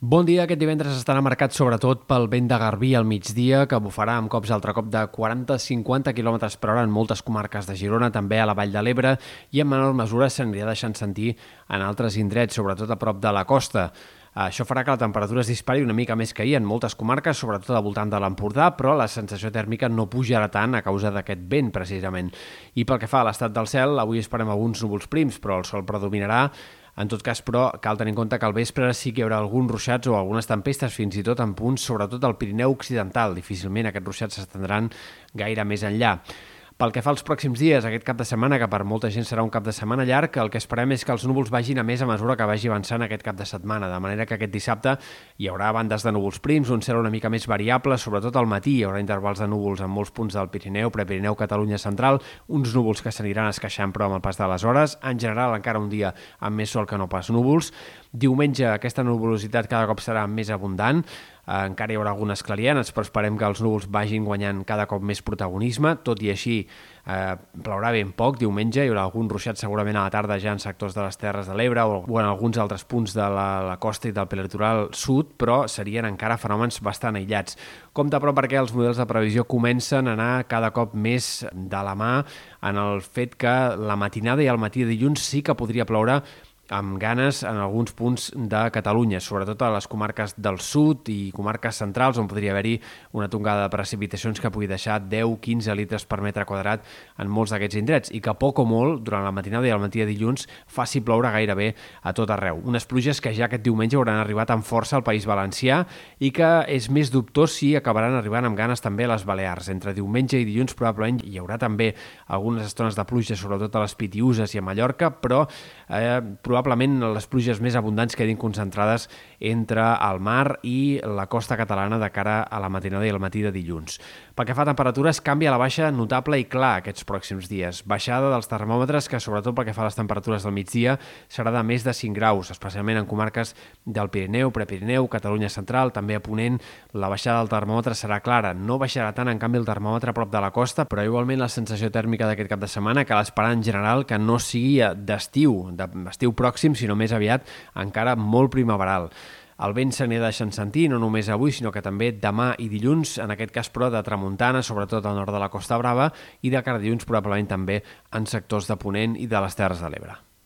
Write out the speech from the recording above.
Bon dia. Aquest divendres estarà marcat sobretot pel vent de Garbí al migdia, que bufarà amb cops altre cop de 40-50 km per hora en moltes comarques de Girona, també a la Vall de l'Ebre, i en menor mesura s'anirà deixant sentir en altres indrets, sobretot a prop de la costa. Això farà que la temperatura es dispari una mica més que ahir en moltes comarques, sobretot al voltant de l'Empordà, però la sensació tèrmica no pujarà tant a causa d'aquest vent, precisament. I pel que fa a l'estat del cel, avui esperem alguns núvols prims, però el sol predominarà en tot cas, però, cal tenir en compte que al vespre sí que hi haurà alguns ruixats o algunes tempestes, fins i tot en punts, sobretot al Pirineu Occidental. Difícilment aquests ruixats s'estendran gaire més enllà. Pel que fa als pròxims dies, aquest cap de setmana, que per molta gent serà un cap de setmana llarg, el que esperem és que els núvols vagin a més a mesura que vagi avançant aquest cap de setmana, de manera que aquest dissabte hi haurà bandes de núvols prims, un cel una mica més variable, sobretot al matí hi haurà intervals de núvols en molts punts del Pirineu, Prepirineu, Catalunya Central, uns núvols que s'aniran esqueixant però amb el pas de les hores, en general encara un dia amb més sol que no pas núvols. Diumenge aquesta nuvolositat cada cop serà més abundant, encara hi haurà algunes clarianes, però esperem que els núvols vagin guanyant cada cop més protagonisme. Tot i així, eh, plourà ben poc. Diumenge hi haurà algun ruixat segurament a la tarda ja en sectors de les Terres de l'Ebre o, o en alguns altres punts de la, la costa i del prelitoral sud, però serien encara fenòmens bastant aïllats. Compte però perquè els models de previsió comencen a anar cada cop més de la mà en el fet que la matinada i el matí de dilluns sí que podria ploure amb ganes en alguns punts de Catalunya, sobretot a les comarques del sud i comarques centrals on podria haver-hi una tongada de precipitacions que pugui deixar 10-15 litres per metre quadrat en molts d'aquests indrets i que poc o molt, durant la matinada i el matí de dilluns, faci ploure gairebé a tot arreu. Unes pluges que ja aquest diumenge hauran arribat amb força al País Valencià i que és més dubtós si acabaran arribant amb ganes també a les Balears. Entre diumenge i dilluns probablement hi haurà també algunes estones de pluja, sobretot a les Pitiuses i a Mallorca, però eh, probablement probablement les pluges més abundants quedin concentrades entre el mar i la costa catalana de cara a la matinada i al matí de dilluns. Pel que fa a temperatures, canvia la baixa notable i clar aquests pròxims dies. Baixada dels termòmetres que, sobretot pel que fa a les temperatures del migdia, serà de més de 5 graus, especialment en comarques del Pirineu, Prepirineu, Catalunya Central, també a Ponent, la baixada del termòmetre serà clara. No baixarà tant, en canvi, el termòmetre a prop de la costa, però igualment la sensació tèrmica d'aquest cap de setmana cal esperar en general que no sigui d'estiu, d'estiu pròxim pròxim, sinó més aviat encara molt primaveral. El vent se n'hi deixant sentir, no només avui, sinó que també demà i dilluns, en aquest cas però de tramuntana, sobretot al nord de la Costa Brava, i de cara dilluns probablement també en sectors de Ponent i de les Terres de l'Ebre.